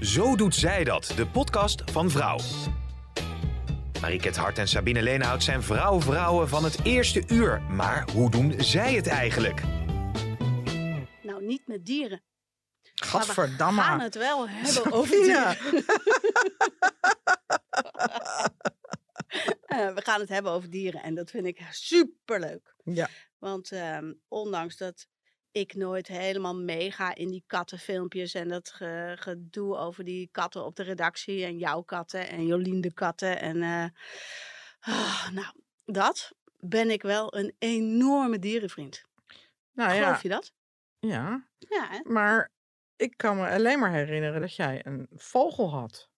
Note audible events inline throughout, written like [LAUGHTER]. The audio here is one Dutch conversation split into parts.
Zo doet zij dat, de podcast van Vrouw. Mariket Hart en Sabine Leenhout zijn vrouw-vrouwen van het eerste uur. Maar hoe doen zij het eigenlijk? Nou, niet met dieren. Maar we Gadverdamme. gaan het wel hebben over dieren. [LAUGHS] [LAUGHS] Eh, we gaan het hebben over dieren en dat vind ik superleuk. Ja. Want ehm, ondanks dat ik nooit helemaal meega in die kattenfilmpjes en dat ge- gedoe over die katten op de redactie en jouw katten en Jolien de katten en eh, ah, nou, dat ben ik wel een enorme dierenvriend. Nou Geloof ja, je dat? ja. Ja, hè? Maar ik kan me alleen maar herinneren dat jij een vogel had.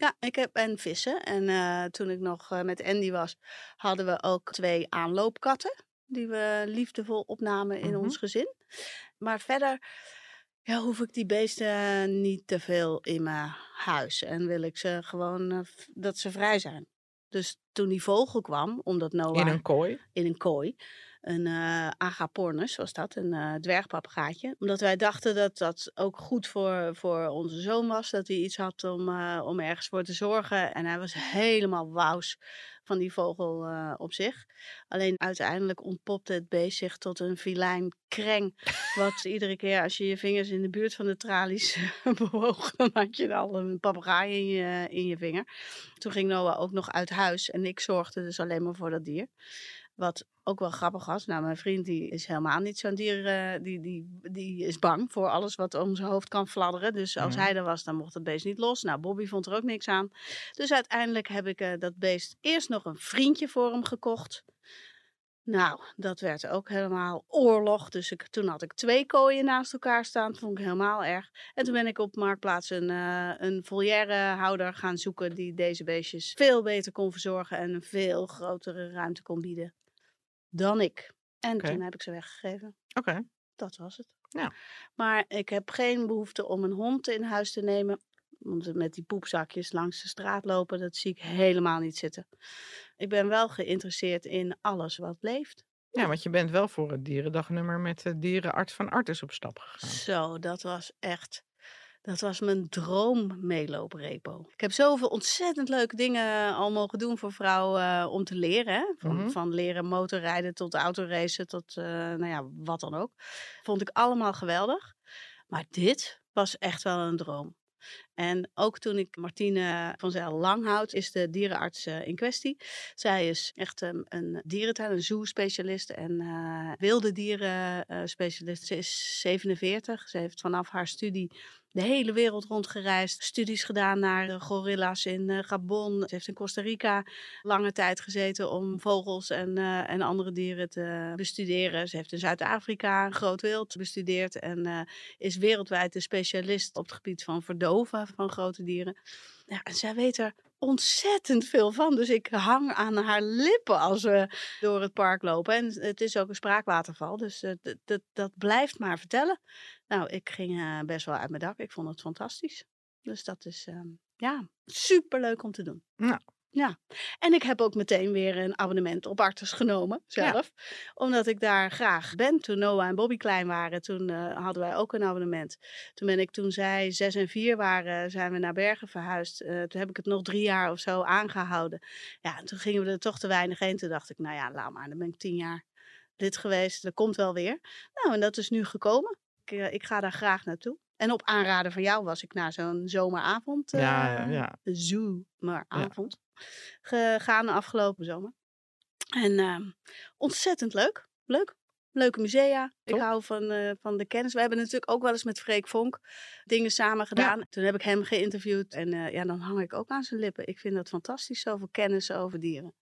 Ja, ik heb en vissen. En eh, toen ik nog eh, met Andy was, hadden we ook twee aanloopkatten. Die we liefdevol opnamen in Mhm. ons gezin. Maar verder ja, hoef ik die beesten niet te veel in mijn huis. En wil ik ze gewoon eh, dat ze vrij zijn. Dus toen die vogel kwam, omdat Noah In een kooi. in een kooi. Een eh agapornis was dat, een dwergpapegaatje. Omdat wij dachten dat dat ook goed voor, voor onze zoon was. Dat hij iets had om, om ergens voor te zorgen. En hij was helemaal wauws van die vogel eh, op zich. Alleen uiteindelijk ontpopte het beest zich tot een filijn kreng. Wat iedere keer als je je vingers in de buurt van de tralies [LAUGHS] bewoog, dan had je al een papegaai in je, in je vinger. Toen ging Noah ook nog uit huis en ik zorgde dus alleen maar voor dat dier. Wat ook wel grappig was. Nou, mijn vriend die is helemaal niet zo'n dier. eh, die, die, die is bang voor alles wat om zijn hoofd kan fladderen. Dus als Mhm. hij er was, dan mocht het beest niet los. Nou, Bobby vond er ook niks aan. Dus uiteindelijk heb ik eh, dat beest eerst nog een vriendje voor hem gekocht. Nou, dat werd ook helemaal oorlog. Dus ik, toen had ik twee kooien naast elkaar staan. Dat vond ik helemaal erg. En toen ben ik op Marktplaats een, eh een volièrehouder gaan zoeken... die deze beestjes veel beter kon verzorgen... en een veel grotere ruimte kon bieden dan ik. En toen heb ik ze weggegeven. Oké. Dat was het. Ja. Maar ik heb geen behoefte om een hond in huis te nemen. Want met die poepzakjes langs de straat lopen, dat zie ik helemaal niet zitten. Ik ben wel geïnteresseerd in alles wat leeft. Ja, want je bent wel voor het dierendagnummer met de dierenarts van Artis op stap gegaan. Zo, dat was echt. Dat was mijn droom meelooprepo. Ik heb zoveel ontzettend leuke dingen al mogen doen voor vrouwen eh, om te leren. Hè? Van, Mhm. van leren motorrijden tot autoracen tot eh, nou ja, wat dan ook. Vond ik allemaal geweldig. Maar dit was echt wel een droom. En ook toen ik Martine van Zijl Langhout is de dierenarts eh, in kwestie. Zij is echt een, een dierentuin, een zoo-specialist en eh, wilde dieren eh, specialist. Ze is 47. Ze heeft vanaf haar studie de hele wereld rondgereisd. Studies gedaan naar gorilla's in Gabon. Ze heeft in Costa Rica lange tijd gezeten om vogels en, en andere dieren te bestuderen. Ze heeft in Zuid-Afrika groot wild bestudeerd en is wereldwijd de specialist op het gebied van verdoven van grote dieren. Ja, en zij weet er ontzettend veel van. Dus ik hang aan haar lippen als we door het park lopen. En het is ook een spraakwaterval, dus eh, dat- dat, blijft maar vertellen. Nou, ik ging eh, best wel uit mijn dak. Ik vond het fantastisch. Dus dat is ehm, ja, superleuk om te doen. Nou. Ja, en ik heb ook meteen weer een abonnement op Artus genomen zelf. Omdat ik daar graag ben. Toen Noah en Bobby klein waren, toen eh, hadden wij ook een abonnement. Toen ben ik, toen zij zes en vier waren, zijn we naar Bergen verhuisd. Eh, toen heb ik het nog drie jaar of zo aangehouden. Ja, en toen gingen we er toch te weinig heen. Toen dacht ik, nou ja, laat maar. Dan ben ik tien jaar lid geweest. Dat komt wel weer. Nou, en dat is nu gekomen. Ik, eh, ik ga daar graag naartoe. En op aanraden van jou was ik naar zo'n zomeravond. Ja, ja, eh, ja. zomeravond gegaan afgelopen zomer. En ehm, ontzettend leuk. Leuk. Leuke musea. Ik hou van, eh, van de kennis. We hebben natuurlijk ook wel eens met Freek Vonk dingen samen gedaan. Toen heb ik hem geïnterviewd. En eh, ja, dan hang ik ook aan zijn lippen. Ik vind dat fantastisch, zoveel kennis over dieren.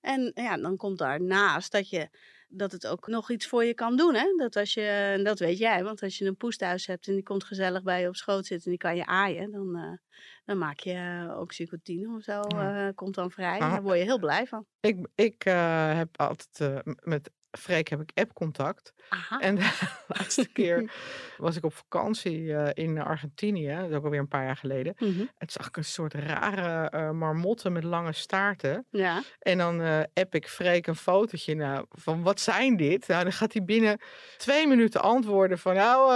En ja, dan komt daarnaast dat je dat het ook nog iets voor je kan doen. Hè? Dat als je, en dat weet jij, want als je een poes thuis hebt en die komt gezellig bij je op schoot zitten en die kan je aaien, dan, eh, dan maak je uh, oxycotine of zo, Ja. eh, komt dan vrij. Ah. daar word je heel blij van. Ik, ik eh, heb altijd eh, met Freek heb ik app-contact. En de [LAUGHS] [LAUGHS] laatste keer was ik op vakantie eh, in Argentinië. Dat is ook alweer een paar jaar geleden. Mhm. En toen zag ik een soort rare eh, marmotten met lange staarten. Ja. En dan eh app ik Freek een fotootje nou, van wat zijn dit? Nou, dan gaat hij binnen twee minuten antwoorden van nou,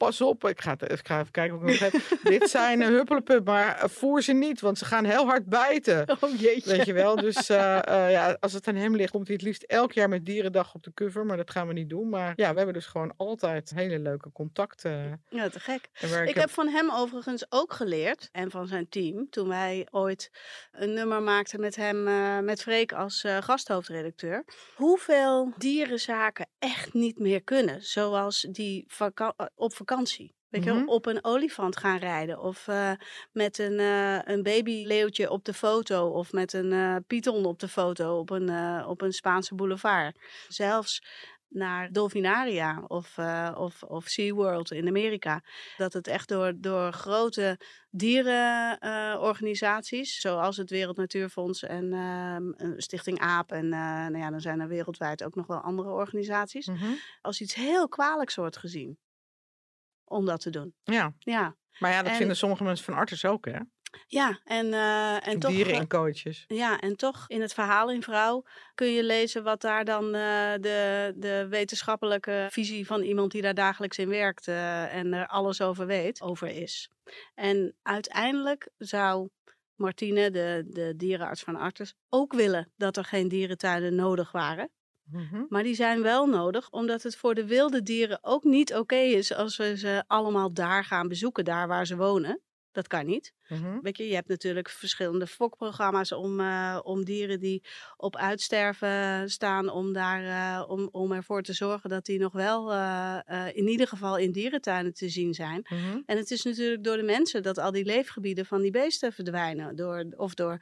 pas op. Ik ga, het- ik ga even kijken of ik nog heb. [LAUGHS] dit zijn uh, huppelepup, maar eh, voer ze niet, want ze gaan heel hard bijten. [LAUGHS] Oh jeetje. Weet je wel, dus eh, eh, ja, als het aan hem ligt, komt hij het liefst elk jaar met Dierendag op de cover. Maar dat gaan we niet doen. Maar ja, we hebben dus gewoon altijd hele leuke contacten. Ja, te gek. Ik heb van hem overigens ook geleerd, en van zijn team, toen wij ooit een nummer maakten met hem, eh, met Freek als eh, gasthoofdredacteur, hoeveel dierenzaken echt niet meer kunnen. Zoals die eh, op vakantie. Weet je, wel, Mhm. op een olifant gaan rijden. Of eh, met een, eh een babyleeuwtje op de foto. Of met een eh python op de foto op een, op een Spaanse boulevard. Zelfs naar Dolfinaria of, of, of SeaWorld in Amerika. Dat het echt door, door grote dierenorganisaties, zoals het Wereld Natuurfonds en ehm, Stichting AAP. En nou ja, dan zijn er wereldwijd ook nog wel andere organisaties. Mhm. Als iets heel kwalijks wordt gezien om dat te doen. Ja, Ja, maar ja, dat En- vinden sommige mensen van artis ook, hè? ja en, eh, en toch... Dieren eh, in coaches. Ja, en toch in het verhaal in Vrouw kun je lezen wat daar dan eh, de, de wetenschappelijke visie van iemand die daar dagelijks in werkt eh, en er alles over weet, over is. En uiteindelijk zou Martine, de, de dierenarts van Artes, ook willen dat er geen dierentuinen nodig waren. Mhm. Maar die zijn wel nodig, omdat het voor de wilde dieren ook niet oké is als we ze allemaal daar gaan bezoeken, daar waar ze wonen. Dat kan niet. Mhm. Weet je, je hebt natuurlijk verschillende fokprogramma's om, eh, om dieren die op uitsterven staan, om, daar, eh, om, om ervoor te zorgen dat die nog wel eh, in ieder geval in dierentuinen te zien zijn. Mhm. En het is natuurlijk door de mensen dat al die leefgebieden van die beesten verdwijnen. Door, of door,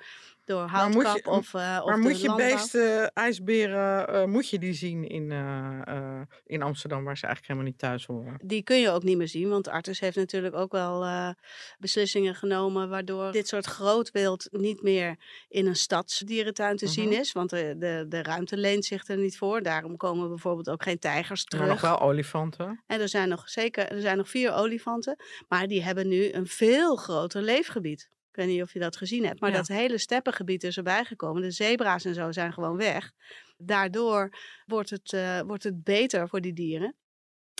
door Maar moet je- houtkap of, eh of Maar moet je landbouw. beesten, ijsberen, eh, moet je die zien in, eh, eh, in Amsterdam, waar ze eigenlijk helemaal niet thuis horen? Die kun je ook niet meer zien, want Artis heeft natuurlijk ook wel eh, beslissingen genomen waardoor dit soort groot wild niet meer in een stadsdierentuin te zien Mhm. is. Want de, de, de ruimte leent zich er niet voor. Daarom komen bijvoorbeeld ook geen tijgers Maar nog terug. wel olifanten. En er zijn nog zeker, er zijn nog vier olifanten, maar die hebben nu een veel groter leefgebied. Ik weet niet of je dat gezien hebt, maar Ja. dat hele steppengebied is erbij gekomen. De zebra's en zo zijn gewoon weg. Daardoor wordt het, eh, wordt het beter voor die dieren.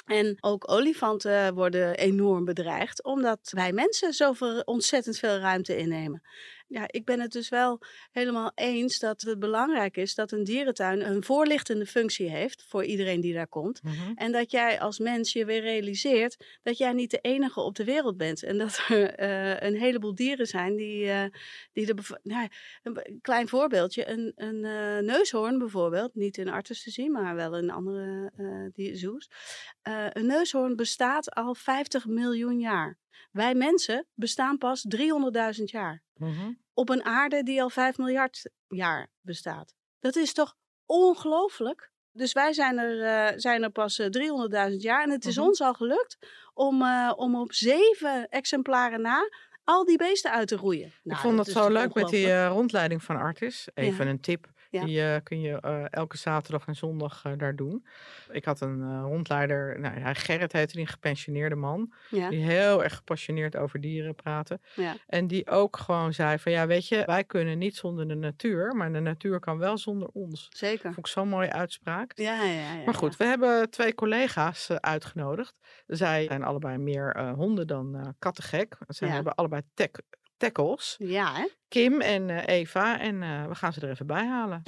En ook olifanten worden enorm bedreigd, omdat wij mensen zoveel ontzettend veel ruimte innemen. Ja, ik ben het dus wel helemaal eens dat het belangrijk is dat een dierentuin een voorlichtende functie heeft voor iedereen die daar komt. Mhm. En dat jij als mens je weer realiseert dat jij niet de enige op de wereld bent. En dat er eh, een heleboel dieren zijn die, eh, die er... Nou, een, klein voorbeeldje. Een, een eh, neushoorn bijvoorbeeld. Niet in Artes te zien, maar wel in andere die. Eh, een neushoorn bestaat al 50 miljoen jaar. Wij mensen bestaan pas 300.000 jaar. Mhm. Op een aarde die al 5 miljard jaar bestaat. Dat is toch ongelooflijk? Dus wij zijn er, eh, zijn er pas eh, 300.000 jaar. En het is Mhm. ons al gelukt om, eh, om op zeven exemplaren na al die beesten uit te roeien. Ik Nou, vond dat zo leuk met die eh, rondleiding van Artis. Even Ja. een tip. Ja. Die eh, kun je eh, elke zaterdag en zondag eh, daar doen. Ik had een rondleider, nou, ja, Gerrit heette die, een gepensioneerde man. Ja, Die heel erg gepassioneerd over dieren praten. ja, En die ook gewoon zei van ja, weet je, wij kunnen niet zonder de natuur. Maar de natuur kan wel zonder ons. zeker. Vond ik zo'n mooie uitspraak. Ja, ja, ja. Maar goed, we hebben twee collega's uitgenodigd. Zij zijn allebei meer honden dan kattengek. Ze hebben allebei tek- tackles. Ja, ja hè? Kim en eh, Eva. En eh, we gaan ze er even bij halen.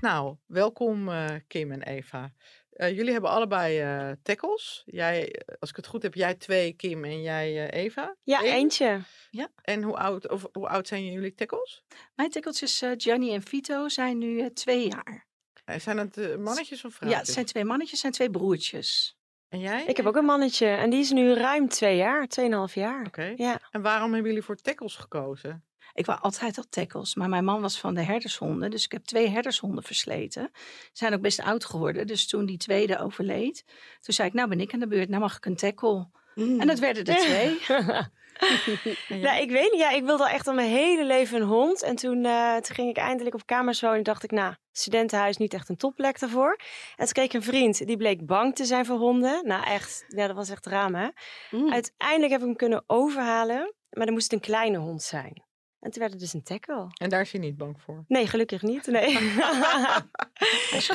Nou, welkom eh, Kim en Eva. Eh, jullie hebben allebei eh tackles. Jij, als ik het goed heb, jij twee Kim en jij eh, Eva. Ja, eentje. En hoe oud, of, hoe oud zijn jullie tackles? Mijn tikkeltjes eh Gianni en Vito zijn nu twee jaar. Zijn het mannetjes of Ja, vrouwtjes? het zijn twee mannetjes en twee broertjes. En jij? Ik heb ook een mannetje en die is nu ruim twee jaar, tweeënhalf jaar. Oké. Ja. En waarom hebben jullie voor tackles gekozen? Ik wou altijd al tackles, maar mijn man was van de herdershonden. Dus ik heb twee herdershonden versleten. Ze zijn ook best oud geworden. Dus toen die tweede overleed, toen zei ik, nou ben ik aan de beurt. Nou mag ik een tackle. En dat werden er [LAUGHS] twee. [LAUGHS] [LAUGHS] Nou, ik weet niet. Ja, ik wilde al echt al mijn hele leven een hond. En toen, eh, toen ging ik eindelijk op kamers wonen. En dacht ik, nou, studentenhuis niet echt een topplek daarvoor. En toen kreeg ik een vriend, die bleek bang te zijn voor honden. Nou, echt, ja, dat was echt drama. Mm. Uiteindelijk heb ik hem kunnen overhalen. Maar er moest een kleine hond zijn. En toen werd het dus een tackle. En daar is je niet bang voor. Nee, gelukkig niet. Nee. [LAUGHS]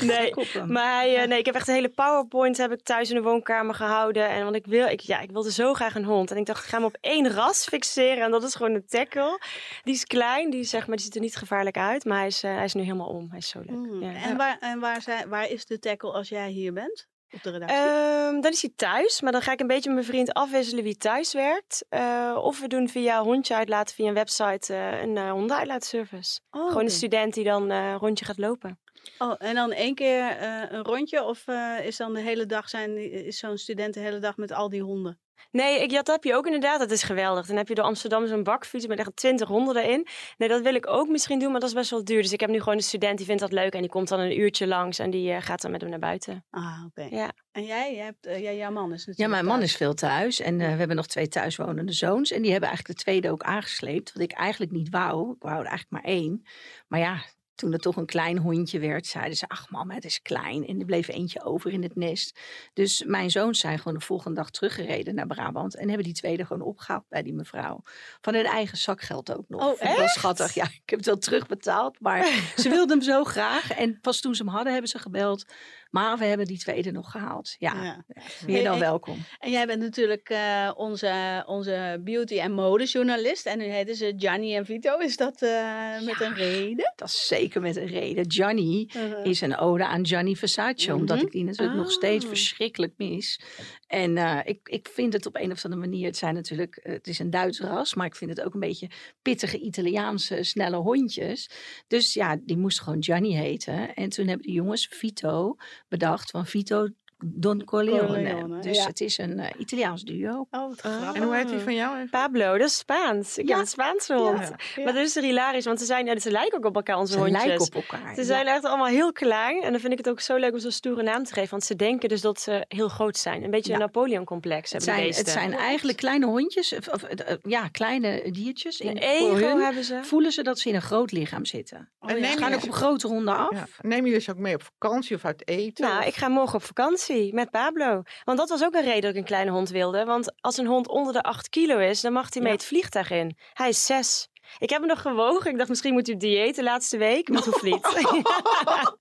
Nee. Maar hij, eh, nee, ik heb echt een hele PowerPoint heb ik thuis in de woonkamer gehouden. En want ik wil, ik, ja, ik wilde zo graag een hond. En ik dacht, ik ga hem op één ras fixeren. En dat is gewoon een tackle. Die is klein, die, zeg maar, die ziet er niet gevaarlijk uit. Maar hij is, eh, hij is nu helemaal om. Hij is zo leuk. Mm. Ja. En, waar, en waar, zijn, waar is de tackle als jij hier bent? Op de redactie? Ehm, dan is hij thuis, maar dan ga ik een beetje met mijn vriend afwisselen wie thuis werkt. Eh, of we doen via hondje uitlaten via een website eh, een uh, hondenuitlaatservice. Oh, Gewoon een student die dan eh, een rondje gaat lopen. Oh, en dan één keer eh, een rondje? Of eh, is dan de hele dag zijn, is zo'n student de hele dag met al die honden? Nee, ik, dat heb je ook inderdaad. Dat is geweldig. Dan heb je door Amsterdam zo'n bakfiets met echt 20 honden erin. Nee, dat wil ik ook misschien doen, maar dat is best wel duur. Dus ik heb nu gewoon een student die vindt dat leuk en die komt dan een uurtje langs en die eh, gaat dan met hem naar buiten. Ah, oké. Ja. En jij, jij hebt, ja, jouw man is natuurlijk Ja, mijn man thuis. is veel thuis. En eh, we hebben nog twee thuiswonende zoons. En die hebben eigenlijk de tweede ook aangesleept. Wat ik eigenlijk niet wou. Ik wou er eigenlijk maar één. Maar ja, toen het toch een klein hondje werd, zeiden ze: Ach, mama, het is klein. En er bleef eentje over in het nest. Dus mijn zoons zijn gewoon de volgende dag teruggereden naar Brabant. En hebben die tweede gewoon opgehaald bij die mevrouw. Van hun eigen zakgeld ook nog. Oh, Vond schattig. Ja, ik heb het wel terugbetaald. Maar ze wilden hem zo graag. En pas toen ze hem hadden, hebben ze gebeld. Maar we hebben die tweede nog gehaald. Ja, Ja. meer dan welkom. En jij bent natuurlijk eh, onze, onze beauty- en modejournalist. En nu heten ze Gianni en Vito. Is dat eh, met een reden? Dat is zeker met een reden. Gianni Uh-huh. is een ode aan Gianni Versace. Omdat Mhm. ik die natuurlijk nog steeds Ah. verschrikkelijk mis. En eh, ik, ik vind het op een of andere manier... Het zijn natuurlijk... Het is een Duits ras. Maar ik vind het ook een beetje pittige Italiaanse snelle hondjes. Dus ja, die moest gewoon Gianni heten. En toen hebben de jongens Vito bedacht van Vito Don Corleone. Corleone, dus ja. het is een eh, Italiaans duo. Oh, wat Ah. grappig. En hoe heet die van jou? even? Pablo, dat is Spaans. Ik Ja. heb een Spaanse hond. Ja. Ja. Maar dat is er hilarisch, want ze, zijn, ja, ze lijken ook op elkaar, onze Ze hondjes. lijken op elkaar. Ze ja. zijn echt allemaal heel klein. En dan vind ik het ook zo leuk om zo'n stoere naam te geven. Want ze denken dus dat ze heel groot zijn. Een beetje Ja. een Napoleon-complex Het hebben zijn, het zijn eigenlijk kleine hondjes, of, of, eh, ja, kleine diertjes. In, ego hun hebben ze. voelen ze dat ze in een groot lichaam zitten. Oh, En ja. neem Ze gaan ook op grote honden af. Ja. Neem je dus ook mee op vakantie of uit eten? Nou, of- ik ga morgen op vakantie met Pablo. Want dat was ook een reden dat ik een kleine hond wilde. Want als een hond onder de 8 kilo is, dan mag hij mee Ja. het vliegtuig in. Hij is 6. Ik heb hem nog gewogen. Ik dacht, misschien moet hij op dieet de laatste week. Maar hoeft niet. [LAUGHS] [LAUGHS]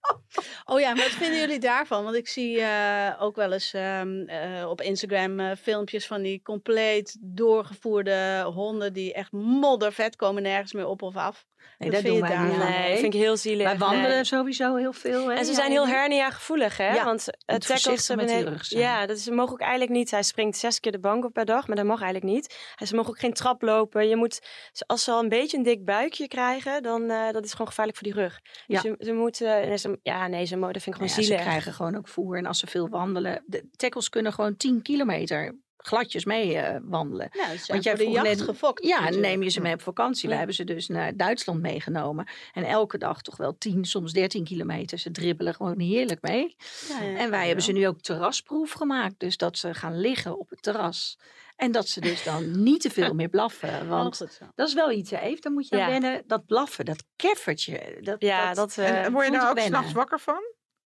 Oh ja, wat vinden jullie daarvan? Want ik zie eh, ook wel eens ehm, eh, op Instagram eh, filmpjes van die compleet doorgevoerde honden die echt moddervet komen nergens meer op of af. Nee, dat doen je wij niet. nee, vind ik heel zielig. Wij wandelen Nee. sowieso heel veel. Hè? En ze Ja, zijn heel ja. hernia gevoelig, hè? Ja, Want het tackles zijn. Ja, dat is, ze mogen ook eigenlijk niet. Hij springt zes keer de bank op per dag, maar dat mag eigenlijk niet. En ze mogen ook geen trap lopen. Je moet, als ze al een beetje een dik buikje krijgen, dan uh, dat is gewoon gevaarlijk voor die rug. Ja. Dus ze, ze moeten, en ze, ja, nee, ze, dat vind ik gewoon Nou ja, ze zielig. krijgen gewoon ook voer. En als ze veel wandelen. De tackles kunnen gewoon 10 kilometer gladjes mee eh, wandelen. Nou, Want jij de vroeg net- gefokt. Ja, natuurlijk. neem je ze mee op vakantie. We hebben ze dus naar Duitsland meegenomen. En elke dag toch wel 10, soms 13 kilometer. Ze dribbelen gewoon heerlijk mee. Ja, ja. En wij hebben ze nu ook terrasproef gemaakt. Dus dat ze gaan liggen op het terras. En dat ze dus dan [LAUGHS] niet te veel meer blaffen. Want dat is wel iets, Eve. Dan moet je aan wennen. Dat blaffen, dat keffertje. Dat, Ja, dat, eh, en word je daar ook wennen. s'nachts wakker van?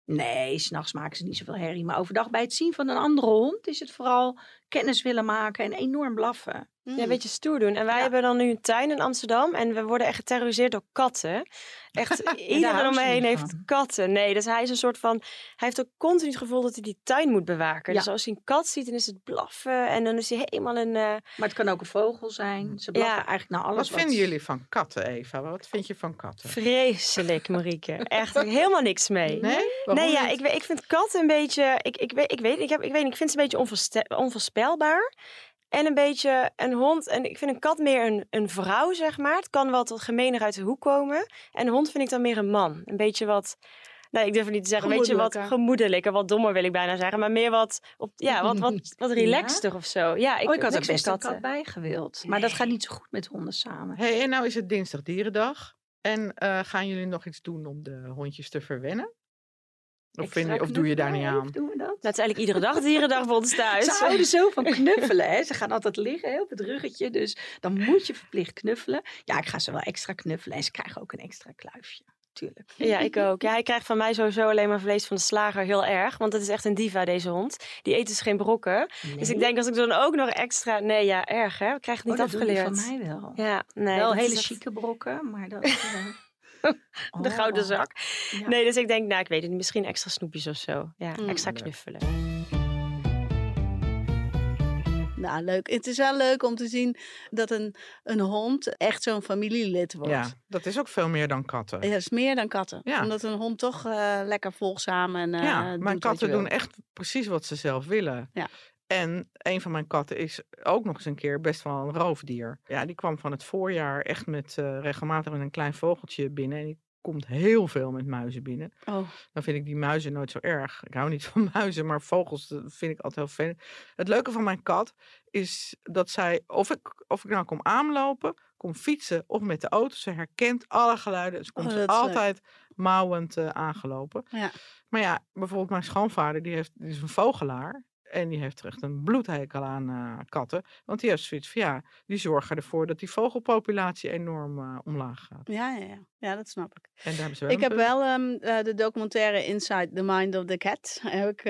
Nee, s'nachts maken ze niet zoveel herrie. Maar overdag bij het zien van een andere hond is het vooral kennis willen maken en enorm blaffen. Ja, een beetje stoer doen. En wij Ja. hebben dan nu een tuin in Amsterdam. En we worden echt geterroriseerd door katten. Echt, [LAUGHS] iedereen om me heen heeft van. katten. Nee, dus hij is een soort van... Hij heeft ook continu het gevoel dat hij die tuin moet bewaken. Ja. Dus als hij een kat ziet, dan is het blaffen. En dan is hij helemaal een... eh, Maar het kan ook een vogel zijn. Ze blaffen Ja. eigenlijk naar alles. Wat vinden jullie van katten, Eva? Wat vind je van katten? vreselijk, Marieke. Echt, helemaal niks mee. Nee? Waarom Nee, ja, ik, weet- ik vind katten een beetje. Ik, ik, weet, ik, weet, ik, heb, ik weet niet, ik vind ze een beetje onvoorste- onvoorspelbaar. En een beetje een hond. En ik vind een kat meer een, een vrouw, zeg maar. Het kan wel tot gemener uit de hoek komen. En een hond vind ik dan meer een man. Een beetje wat Nee, ik durf het niet te zeggen. Weet je wat Gemoedelijker. wat dommer wil ik bijna zeggen. Maar meer wat, op, ja, wat, wat, [LAUGHS] wat relaxter of zo. Ja, ik, oh, ik had er best een kat bij gewild. Maar dat gaat niet zo goed met honden samen. Hey, en nou is het dinsdag dierendag. En eh, gaan jullie nog iets doen om de hondjes te verwennen? Of, vind je, of doe je daar niet aan? Doen we dat? Het is eigenlijk iedere dag dierendag bij ons thuis. Ze [LAUGHS] houden zo van knuffelen. Hè. Ze gaan altijd liggen hè, op het ruggetje. Dus dan moet je verplicht knuffelen. Ja, ik ga ze wel extra knuffelen. En ze krijgen ook een extra kluifje. Tuurlijk. Ja, ik ook. Ja, hij krijgt van mij sowieso alleen maar vlees van de slager heel erg. Want het is echt een diva, deze hond. Die eet dus geen brokken. Dus ik denk als ik dan ook nog extra... Nee, ja, erg hè. We krijgen het Oh, niet dat afgeleerd. van mij wel. Ja, nee. wel dat hele echt chique brokken. Maar dat... [LAUGHS] [LAUGHS] De gouden oh. zak. Ja. Nee, dus ik denk, nou, ik weet het niet. Misschien extra snoepjes of zo. Ja, Mm. extra knuffelen. Nou, leuk. Het is wel leuk om te zien dat een, een hond echt zo'n familielid wordt. Ja, dat is ook veel meer dan katten. Ja, dat is meer dan katten. Ja. Omdat een hond toch eh, lekker volgzaam en eh ja, doet mijn wat je katten wil. doen echt precies wat ze zelf willen. Ja. En een van mijn katten is ook nog eens een keer best wel een roofdier. Ja, die kwam van het voorjaar echt met eh, regelmatig met een klein vogeltje binnen. En die komt heel veel met muizen binnen. Oh, Dan vind ik die muizen nooit zo erg. Ik hou niet [LAUGHS] van muizen, maar vogels vind ik altijd heel vervelend. Het leuke van mijn kat is dat zij, of ik, of ik nou kom aanlopen, kom fietsen of met de auto, ze herkent alle geluiden. Ze komt Oh, is leuk. altijd mouwend eh, aangelopen. ja. Maar ja, bijvoorbeeld mijn schoonvader, die, heeft, die is een vogelaar. En die heeft er echt een bloedhekel aan eh, katten. Want die heeft zoiets van, ja, die zorgen ervoor dat die vogelpopulatie enorm eh, omlaag gaat. Ja, ja, ja. ja, dat snap ik. En daar hebben ze wel Ik heb punt. wel ehm, eh, de documentaire Inside the Mind of the Cat. Heb ik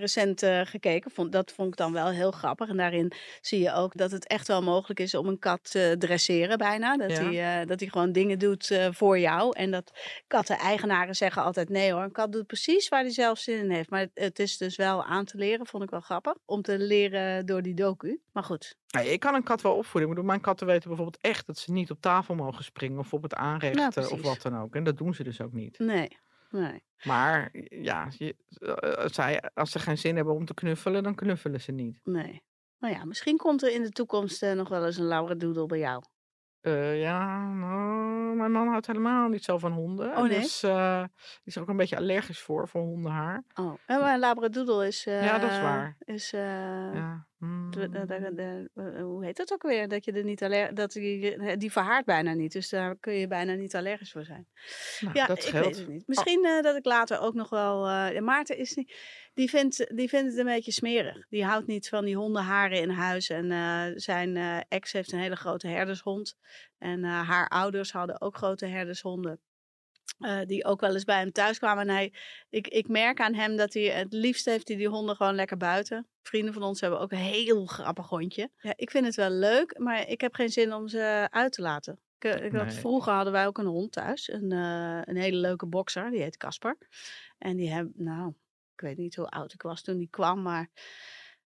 recent gekeken. Vond, dat vond ik dan wel heel grappig. En daarin zie je ook dat het echt wel mogelijk is om een kat te dresseren bijna. Dat hij dat hij gewoon dingen doet voor jou. En dat katten-eigenaren zeggen altijd nee hoor. Een kat doet precies waar hij zelf zin in heeft. Maar het, het is dus wel aan te leren. Vond ik wel grappig. Om te leren door die docu. Maar goed. Nee, ik kan een kat wel opvoeden. Ik bedoel, mijn katten weten bijvoorbeeld echt dat ze niet op tafel mogen springen of op het aanrecht Ja, eh, of wat dan ook. En dat doen ze dus ook niet. Nee. Nee. Maar ja, je, eh, als, zij, als ze geen zin hebben om te knuffelen, dan knuffelen ze niet. Nee. Nou ja, misschien komt er in de toekomst eh, nog wel eens een labradoodle bij jou. Eh, ja, nou, mijn man houdt helemaal niet zo van honden. Oh, nee? Dus eh, die is er ook een beetje allergisch voor, voor hondenhaar. Oh, en maar een labradoodle is... Ja, dat is waar. Is, eh, Ja. De- de- de- mm. de- eh, hoe heet dat ook weer? Dat je er niet aller dat die, eh, die verhaart bijna niet. Dus daar kun je bijna niet allergisch voor zijn. Nou, ja, dat ik weet het niet. Misschien eh, dat ik later ook nog wel. eh, Maarten is niet. Die vindt, die vindt het een beetje smerig. Die houdt niet van die hondenharen in huis. En eh, zijn eh, ex heeft een hele grote herdershond. En eh, haar ouders hadden ook grote herdershonden. Eh, die ook wel eens bij hem thuis kwamen. En hij, ik, ik merk aan hem dat hij het liefst heeft hij die honden gewoon lekker buiten. Vrienden van ons hebben ook een heel grappig hondje. Ja, ik vind het wel leuk, maar ik heb geen zin om ze uit te laten. Ik, eh, ik had. Vroeger hadden wij ook een hond thuis. Een, eh, een hele leuke bokser, die heet Casper. En die heb, nou, ik weet niet hoe oud ik was toen die kwam, maar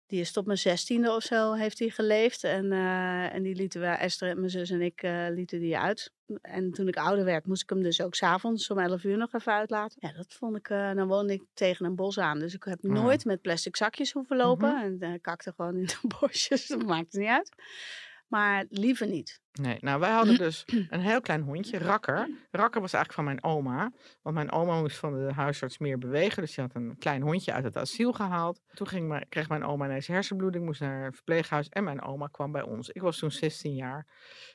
die is tot mijn zestiende of zo heeft hij geleefd. En, eh, en die lieten wij, Esther, mijn zus en ik, eh, lieten die uit. En toen ik ouder werd, moest ik hem dus ook s'avonds om 11 uur nog even uitlaten. Ja, dat vond ik, eh dan woonde ik tegen een bos aan. Dus ik heb Ah. nooit met plastic zakjes hoeven lopen. Mhm. En eh, kakte gewoon in de [LAUGHS] bosjes, dat maakt niet uit. Maar liever niet. Nee, nou wij hadden dus [CLEARS THROAT] een heel klein hondje, Rakker. Rakker was eigenlijk van mijn oma. Want mijn oma moest van de huisarts meer bewegen. Dus die had een klein hondje uit het asiel gehaald. Toen ging mijn, kreeg mijn oma ineens hersenbloeding, moest naar een verpleeghuis. En mijn oma kwam bij ons. Ik was toen 16 jaar.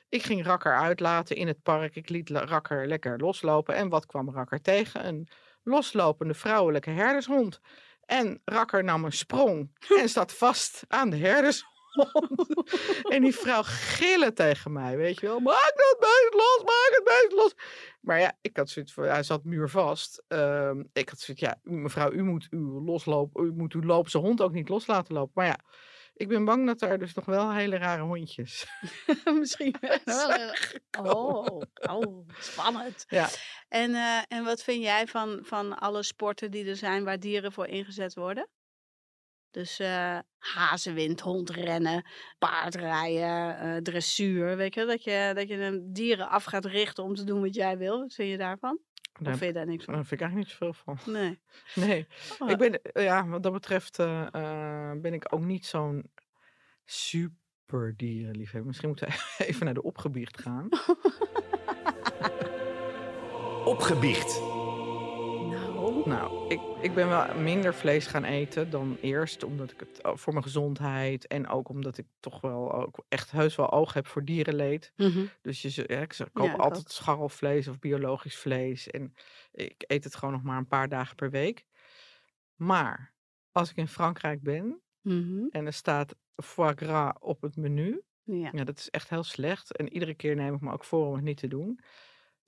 Ik ging Rakker uitlaten in het park. Ik liet Rakker lekker loslopen. En wat kwam Rakker tegen? Een loslopende vrouwelijke herdershond. En Rakker nam een sprong [LAUGHS] en zat vast aan de en die vrouw gillen tegen mij, weet je wel. Maak dat beest los, maak het beest los. Maar ja, ik had zoiets van, hij zat muurvast. Ehm ik had zoiets, ja, mevrouw, u moet uw loslopen, u moet uw loopse hond ook niet los laten lopen. Maar ja, ik ben bang dat er dus nog wel hele rare hondjes. [LAUGHS] Misschien wel. [LAUGHS] Oh, oh, spannend. Ja. En, eh, en wat vind jij van, van alle sporten die er zijn waar dieren voor ingezet worden? Dus eh hazenwind, hondrennen, paardrijden, eh, dressuur. Weet je, dat je, dat je een dieren af gaat richten om te doen wat jij wil. Wat vind je daarvan? Of Daar, vind je daar niks van? daar vind ik eigenlijk niet zoveel van. Nee. [LAUGHS] Nee, Oh, ik ben, eh, ja, wat dat betreft eh, eh, ben ik ook niet zo'n super dierenliefhebber. Misschien moeten we [LAUGHS] even naar de opgebiecht gaan. Opgebiecht. Nou, ik, ik ben wel minder vlees gaan eten dan eerst. Omdat ik het oh, voor mijn gezondheid. En ook omdat ik toch wel ook echt heus wel oog heb voor dierenleed. Mhm. Dus je, ze- ja, ik koop Ja, ik altijd ook. scharrelvlees of biologisch vlees. En ik eet het gewoon nog maar een paar dagen per week. Maar als ik in Frankrijk ben Mhm. en er staat foie gras op het menu. Ja. Ja, dat is echt heel slecht. En iedere keer neem ik me ook voor om het niet te doen.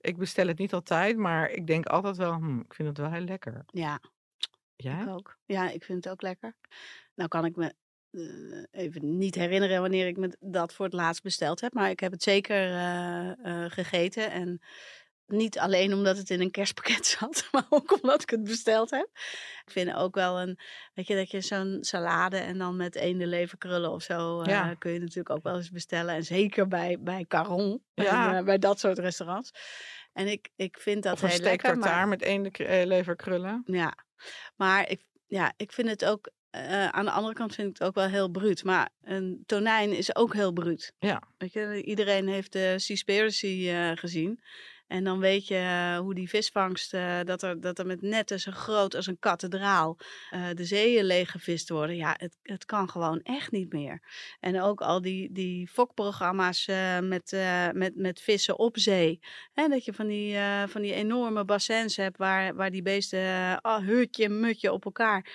Ik bestel het niet altijd, maar ik denk altijd wel, hm, ik vind het wel heel lekker. ja, Jij? ik ook. Ja, ik vind het ook lekker. Nou kan ik me eh, even niet herinneren wanneer ik me dat voor het laatst besteld heb. Maar ik heb het zeker eh, eh, gegeten. En niet alleen omdat het in een kerstpakket [LAUGHS] zat, maar ook omdat ik het besteld heb. Ik vind ook wel een, weet je, dat je zo'n salade en dan met eendenleverkrullen of zo kun je natuurlijk ook wel eens bestellen. En zeker bij, bij Caron, [LAUGHS] Ja. en, bij dat soort restaurants. En ik, ik vind dat Of een heel lekker. maar- met eendenleverkrullen. ja, maar ik, ja, ik vind het ook. eh, aan de andere kant vind ik het ook wel heel bruut. Maar een tonijn is ook heel bruut. Ja. Weet je, iedereen heeft de Seaspiracy eh gezien. En dan weet je eh, hoe die visvangst, eh, dat, er, dat er met netten zo groot als een kathedraal eh, de zeeën leeggevist worden. Ja, het, het kan gewoon echt niet meer. En ook al die, die fokprogramma's met, met, met vissen op zee. Hè, dat je van die, van die enorme bassins hebt waar, waar die beesten ah, hutje, mutje op elkaar.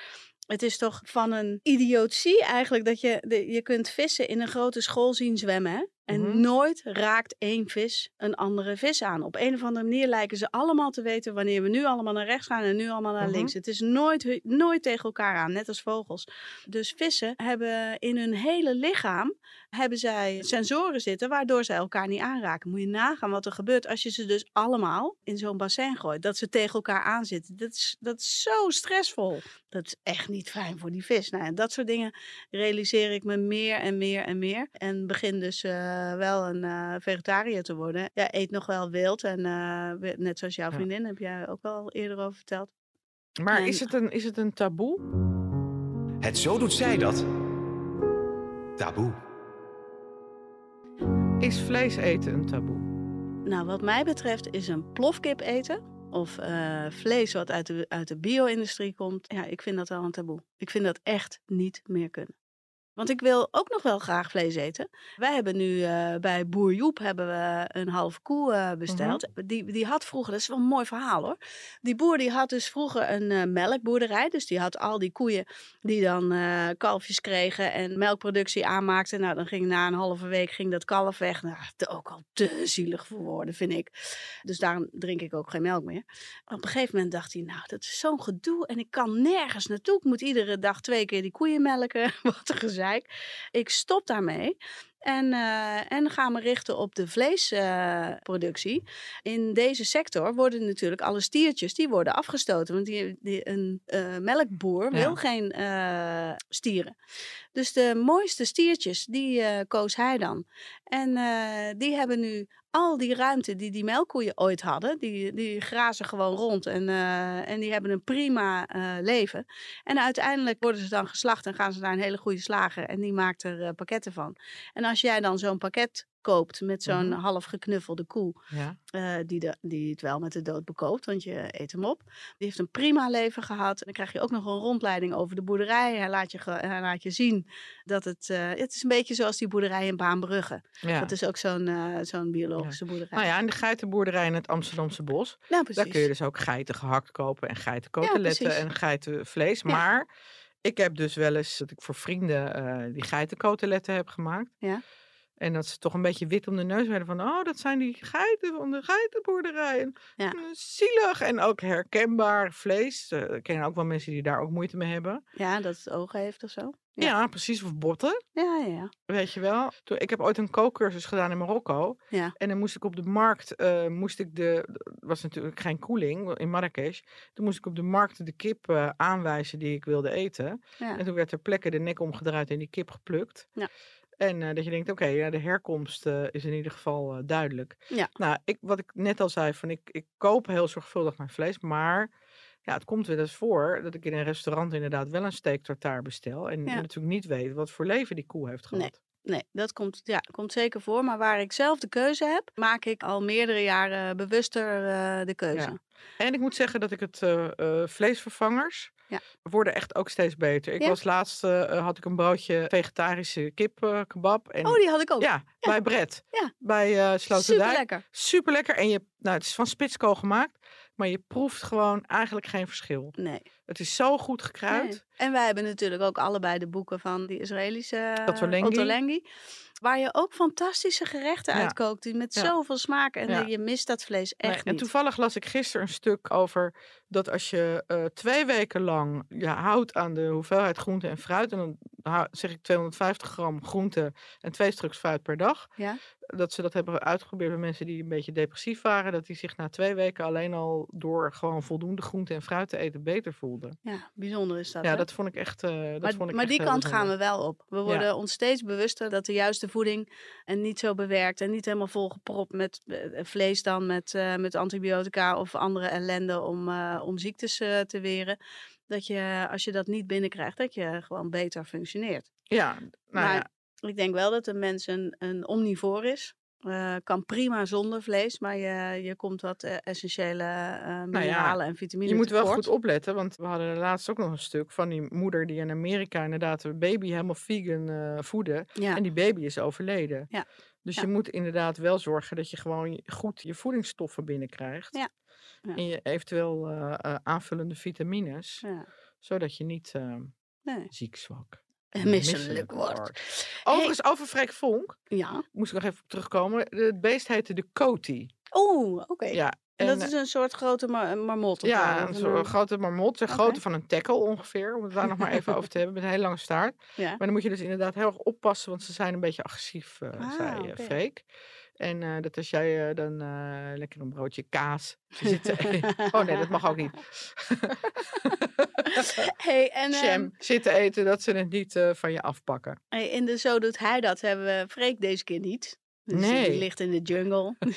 Het is toch van een idiotie eigenlijk dat je, je kunt vissen in een grote school zien zwemmen. Hè? En Mhm. nooit raakt één vis een andere vis aan. Op een of andere manier lijken ze allemaal te weten wanneer we nu allemaal naar rechts gaan en nu allemaal naar Mhm. links. Het is nooit, nooit tegen elkaar aan, net als vogels. Dus vissen hebben in hun hele lichaam hebben zij sensoren zitten waardoor ze elkaar niet aanraken. Moet je nagaan wat er gebeurt als je ze dus allemaal in zo'n bassin gooit. Dat ze tegen elkaar aanzitten. Dat is, dat is zo stressvol. Dat is echt niet fijn voor die vis. Nou, en dat soort dingen realiseer ik me meer en meer en meer. En begin dus eh, wel een eh, vegetariër te worden. Ja, eet nog wel wild. En eh, net zoals jouw Ja. vriendin, heb jij ook wel eerder over verteld. Maar En- is, het een, is het een taboe? Het Zo Doet Zij Dat. Taboe. Is vlees eten een taboe? Nou, wat mij betreft is een plofkip eten of eh, vlees wat uit de, uit de bio-industrie komt, ja, ik vind dat wel een taboe. Ik vind dat echt niet meer kunnen. Want ik wil ook nog wel graag vlees eten. Wij hebben nu eh, bij Boer Joep hebben we een halve koe eh, besteld. die, die had vroeger, dat is wel een mooi verhaal hoor. Die boer die had dus vroeger een eh, melkboerderij. Dus die had al die koeien die dan kalfjes kregen en melkproductie aanmaakten. Nou, dan ging na een halve week ging dat kalf weg. Nou, ook al te zielig voor woorden, vind ik. Dus daarom drink ik ook geen melk meer. Op een gegeven moment dacht hij, nou, dat is zo'n gedoe en ik kan nergens naartoe. Ik moet iedere dag twee keer die koeien melken. [LAUGHS] Wat een gezeik. Ik stop daarmee. En, eh, en ga me richten op de vleesproductie. In deze sector worden natuurlijk alle stiertjes die worden afgestoten. Want die, die, een eh, melkboer Ja. wil geen eh, stieren. Dus de mooiste stiertjes, die eh, koos hij dan. En eh, die hebben nu al die ruimte die die melkkoeien ooit hadden. Die, die grazen gewoon rond en, eh, en die hebben een prima leven. En uiteindelijk worden ze dan geslacht en gaan ze naar een hele goede slager. En die maakt er pakketten van. En als jij dan zo'n pakket koopt met zo'n Mhm. half geknuffelde koe, Ja. eh, die, de, die het wel met de dood bekoopt, want je eet hem op. Die heeft een prima leven gehad. En dan krijg je ook nog een rondleiding over de boerderij. Hij laat je, hij laat je zien dat het... eh, het is een beetje zoals die boerderij in Baanbrugge. ja. Dat is ook zo'n eh, zo'n biologische boerderij. Nou ja, en de geitenboerderij in het Amsterdamse bos. Nou, precies. Daar kun je dus ook geiten gehakt kopen en geitenkoteletten en geitenvlees. Ja. Maar ik heb dus wel eens dat ik voor vrienden die geitenkoteletten heb gemaakt. Ja. En dat ze toch een beetje wit om de neus werden van, oh, dat zijn die geiten van de geitenboerderij. En, Ja. eh, zielig en ook herkenbaar vlees. Eh, ik ken ook wel mensen die daar ook moeite mee hebben. Ja, dat het ogen heeft of zo. Ja, Ja. precies. Of botten, Ja, ja, ja. weet je wel. Toen, ik heb ooit een kookcursus gedaan in Marokko. Ja. En dan moest ik op de markt, eh, moest ik de, was natuurlijk geen koeling in Marrakesh. Toen moest ik op de markt de kip eh, aanwijzen die ik wilde eten. ja. En toen werd ter plekke de nek omgedraaid en die kip geplukt. Ja. En eh, dat je denkt, oké, ja, de herkomst eh, is in ieder geval eh, duidelijk. Ja. Nou, ik, wat ik net al zei, van ik, ik koop heel zorgvuldig mijn vlees, maar ja, het komt wel eens voor dat ik in een restaurant inderdaad wel een steak tartare bestel en Ja. natuurlijk niet weet wat voor leven die koe heeft gehad. Nee. Nee, dat komt, ja, komt zeker voor. Maar waar ik zelf de keuze heb, maak ik al meerdere jaren bewuster uh, de keuze. Ja. En ik moet zeggen dat ik het uh, uh, vleesvervangers ja. worden echt ook steeds beter. Ik was laatst, had ik een broodje vegetarische kip kebab. En, oh, die had ik ook. Ja, bij Brett. Ja. Bij Sloterdijk. Super lekker. Super lekker. En je, nou, het is van spitskool gemaakt. Maar je proeft gewoon eigenlijk geen verschil. Nee. Het is zo goed gekruid. Nee. En wij hebben natuurlijk ook allebei de boeken van die Israëlische Ottolenghi. Waar je ook fantastische gerechten ja. uitkookt. Die met zoveel smaak. En je mist dat vlees echt nee, En toevallig las ik gisteren een stuk over dat als je uh, twee weken lang ja, houdt aan de hoeveelheid groente en fruit. En dan zeg ik 250 gram groente en twee stuks fruit per dag. Ja dat ze dat hebben uitgeprobeerd bij mensen die een beetje depressief waren. Dat die zich na twee weken alleen al door gewoon voldoende groente en fruit te eten beter voelden. Ja, bijzonder is dat. Ja, hè? dat vond ik echt. Uh, dat maar vond ik maar echt die kant gaan we wel op. We worden ons steeds bewuster dat de juiste voeding en niet zo bewerkt en niet helemaal volgepropt met uh, vlees dan met, uh, met antibiotica of andere ellende om, om ziektes te weren. Dat je, als je dat niet binnenkrijgt, dat je gewoon beter functioneert. Ja, nou maar, ja ik denk wel dat een mens een, een omnivoor is. Uh, kan prima zonder vlees, maar je, je komt wat uh, essentiële uh, mineralen nou ja, en vitamine Je moet wel goed opletten, want we hadden laatst ook nog een stuk van die moeder die in Amerika inderdaad een baby helemaal vegan voedde. Ja. En die baby is overleden. Ja. Dus je moet inderdaad wel zorgen dat je gewoon goed je voedingsstoffen binnenkrijgt. Ja. En je eventueel aanvullende vitamines, zodat je niet nee. ziek zwak misselijk wordt. Overigens, over Freek Vonk, ja. moest ik nog even terugkomen. Het beest heette de Coty. Oeh, oké. Ja, en, dat is een soort grote mar marmot? Ja, een soort grote marmot. De okay. grootte van een tackle ongeveer. Om het daar nog maar even over te hebben. Met een hele lange staart. [LAUGHS] Ja. Maar dan moet je dus inderdaad heel erg oppassen. Want ze zijn een beetje agressief, uh, ah, zei uh, okay. Freek. En uh, dat als jij uh, dan uh, lekker een broodje kaas [LAUGHS] zit Oh nee, dat mag ook niet. [LAUGHS] hey, en, Jam um, zitten eten, dat ze het niet van je afpakken. Hey, in de Zo Doet Hij Dat hebben we Freek deze keer niet. Dus nee. Die ligt in de jungle. [LAUGHS]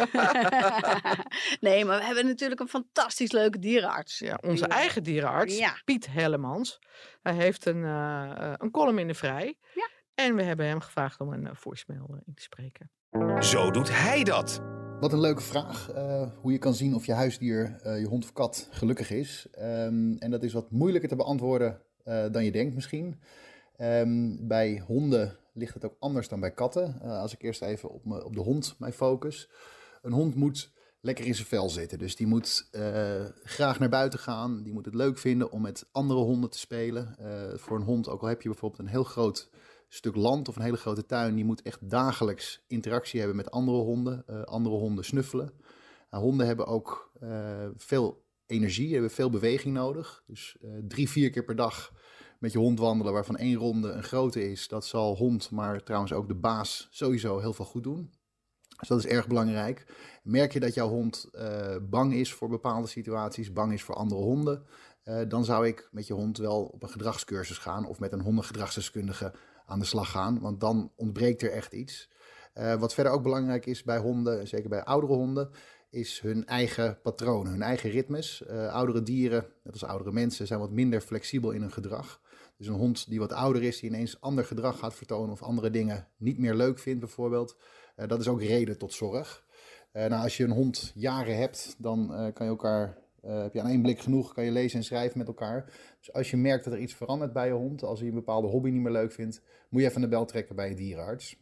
nee, maar we hebben natuurlijk een fantastisch leuke dierenarts. Ja, onze eigen dierenarts, ja. Piet Hellemans. Hij heeft een, een column in de Vrij. Ja. En we hebben hem gevraagd om een voicemail in te spreken. Zo doet hij dat. Wat een leuke vraag. Uh, hoe je kan zien of je huisdier, uh, je hond of kat, gelukkig is. Um, en dat is wat moeilijker te beantwoorden uh, dan je denkt misschien. Um, bij honden ligt het ook anders dan bij katten. als ik eerst even op, me, op de hond mij focus. Een hond moet lekker in zijn vel zitten. Dus die moet graag naar buiten gaan. Die moet het leuk vinden om met andere honden te spelen. voor een hond, ook al heb je bijvoorbeeld een heel groot stuk land of een hele grote tuin, die moet echt dagelijks interactie hebben met andere honden, uh, andere honden snuffelen. Nou, honden hebben ook uh, veel energie, hebben veel beweging nodig. Dus uh, drie, vier keer per dag met je hond wandelen, waarvan één ronde een grote is, dat zal hond, maar trouwens ook de baas sowieso heel veel goed doen. Dus dat is erg belangrijk. Merk je dat jouw hond bang is voor bepaalde situaties, bang is voor andere honden, dan zou ik met je hond wel op een gedragscursus gaan of met een hondengedragsdeskundige aan de slag gaan, want dan ontbreekt er echt iets. Uh, wat verder ook belangrijk is bij honden, zeker bij oudere honden, is hun eigen patronen, hun eigen ritmes. Uh, oudere dieren, net als oudere mensen, zijn wat minder flexibel in hun gedrag. Dus een hond die wat ouder is, die ineens ander gedrag gaat vertonen of andere dingen niet meer leuk vindt bijvoorbeeld, uh, dat is ook reden tot zorg. nou, als je een hond jaren hebt, dan kan je elkaar uh, heb je aan één blik genoeg, kan je lezen en schrijven met elkaar. Dus als je merkt dat er iets verandert bij je hond, als hij een bepaalde hobby niet meer leuk vindt, moet je even de bel trekken bij je dierenarts.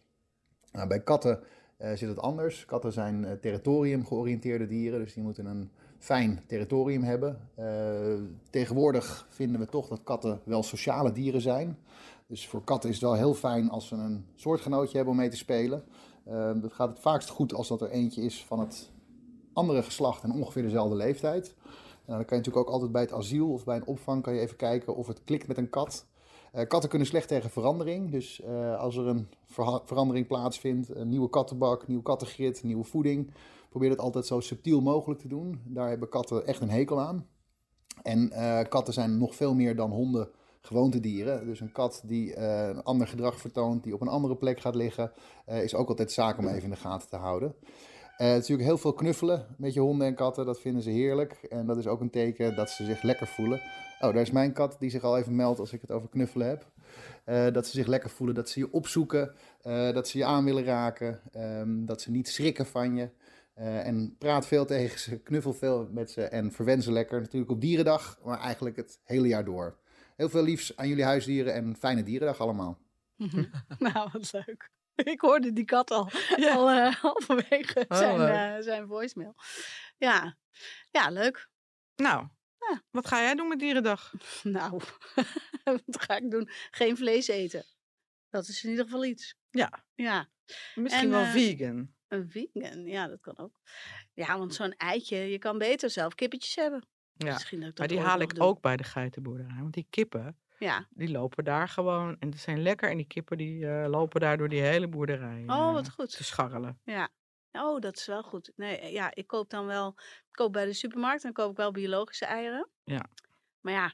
Nou, bij katten uh, zit het anders. Katten zijn uh, territorium georiënteerde dieren, dus die moeten een fijn territorium hebben. tegenwoordig vinden we toch dat katten wel sociale dieren zijn. Dus voor katten is het wel heel fijn als ze een soortgenootje hebben om mee te spelen. dat gaat het vaakst goed als dat er eentje is van het andere geslacht en ongeveer dezelfde leeftijd. En dan kan je natuurlijk ook altijd bij het asiel of bij een opvang kan je even kijken of het klikt met een kat. Uh, katten kunnen slecht tegen verandering. Dus uh, als er een ver verandering plaatsvindt, een nieuwe kattenbak, nieuw kattengrit, nieuwe voeding, probeer het altijd zo subtiel mogelijk te doen. Daar hebben katten echt een hekel aan. En katten zijn nog veel meer dan honden gewoontedieren. Dus een kat die een ander gedrag vertoont, die op een andere plek gaat liggen, is ook altijd zaak om even in de gaten te houden. Uh, natuurlijk heel veel knuffelen met je honden en katten, dat vinden ze heerlijk. En dat is ook een teken dat ze zich lekker voelen. Oh, daar is mijn kat die zich al even meldt als ik het over knuffelen heb. Eh, dat ze zich lekker voelen, dat ze je opzoeken, eh, dat ze je aan willen raken, ehm, dat ze niet schrikken van je. Eh, en praat veel tegen ze, knuffel veel met ze en verwen ze lekker. Natuurlijk op dierendag, maar eigenlijk het hele jaar door. Heel veel liefs aan jullie huisdieren en fijne dierendag allemaal. [LAUGHS] [LAUGHS] nou, wat leuk. [LAUGHS] Ik hoorde die kat al, al uh, [LAUGHS] halverwege Oh, zijn, eh, zijn voicemail. Ja, ja leuk. Nou, Ja. wat ga jij doen met dierendag? [LAUGHS] Nou, wat ga ik doen? Geen vlees eten. Dat is in ieder geval iets. Ja. Ja, Misschien En, wel eh, vegan. een vegan. Ja, dat kan ook. Ja, want zo'n eitje, je kan beter zelf kippetjes hebben. Ja. Misschien dat ik Maar dat die haal ik ook bij de geitenboerderij. Want die kippen, Ja. die lopen daar gewoon. En die zijn lekker. En die kippen die eh, lopen daar door die hele boerderij Oh, eh, wat goed. te scharrelen. Ja. Oh, dat is wel goed. Nee, eh, ja, ik koop dan wel, ik koop bij de supermarkt, dan koop ik wel biologische eieren. Ja. Maar ja,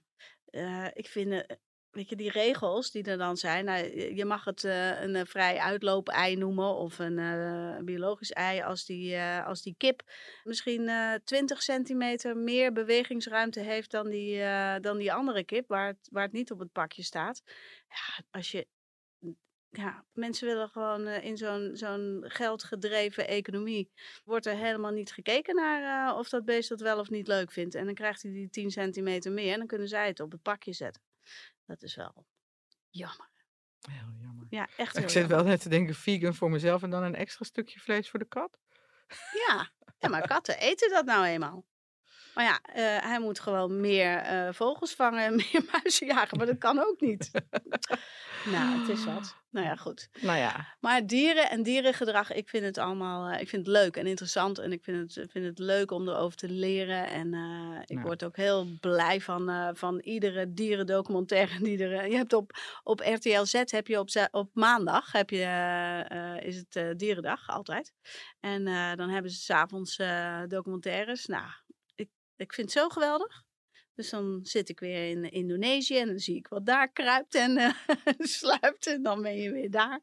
ik vind, weet je, die regels die er dan zijn, nou, je- mag het eh, een eh, vrij uitloop ei noemen of een eh, biologisch ei als die, als die kip misschien eh 20 centimeter meer bewegingsruimte heeft dan die, dan die andere kip, waar het, waar het niet op het pakje staat. Ja, als je ja, mensen willen gewoon in zo'n zo'n geldgedreven economie. Wordt er helemaal niet gekeken naar of dat beest dat wel of niet leuk vindt. En dan krijgt hij die 10 centimeter meer en dan kunnen zij het op het pakje zetten. Dat is wel jammer. Heel jammer. Ja, echt [LAUGHS] heel Ik zit jammer. wel net te denken, vegan voor mezelf en dan een extra stukje vlees voor de kat. Ja. ja, maar katten eten dat nou eenmaal. Maar ja, eh, hij moet gewoon meer eh, vogels vangen en [LAUGHS] meer muizen jagen. Maar dat kan ook niet. [LAUGHS] nou, het is wat. Nou ja, goed. Nou ja, Maar dieren en dierengedrag, ik vind het allemaal eh, ik vind het leuk en interessant. En ik vind het, vind het leuk om erover te leren. En ik Nou. word ook heel blij van, van iedere dierendocumentaire die er... je hebt op, op RTL Z, heb je op, op maandag, heb je, is het dierendag, altijd. En dan hebben ze s'avonds documentaires. Nou, ik, vind het zo geweldig. Dus dan zit ik weer in Indonesië en dan zie ik wat daar kruipt en eh, [LAUGHS] sluipt. En dan ben je weer daar.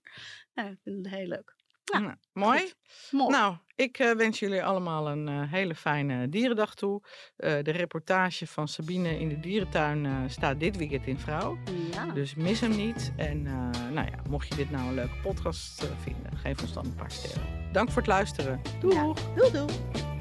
Nou, ik vind het heel leuk. Ja, nou, mooi. Mooi. Nou, ik eh, wens jullie allemaal een eh, hele fijne dierendag toe. De reportage van Sabine in de dierentuin staat dit weekend in Vrouw. ja. Dus mis hem niet. En nou ja, mocht je dit nou een leuke podcast vinden, geef ons dan een paar sterren. Dank voor het luisteren. Doei! Ja. Doei doei.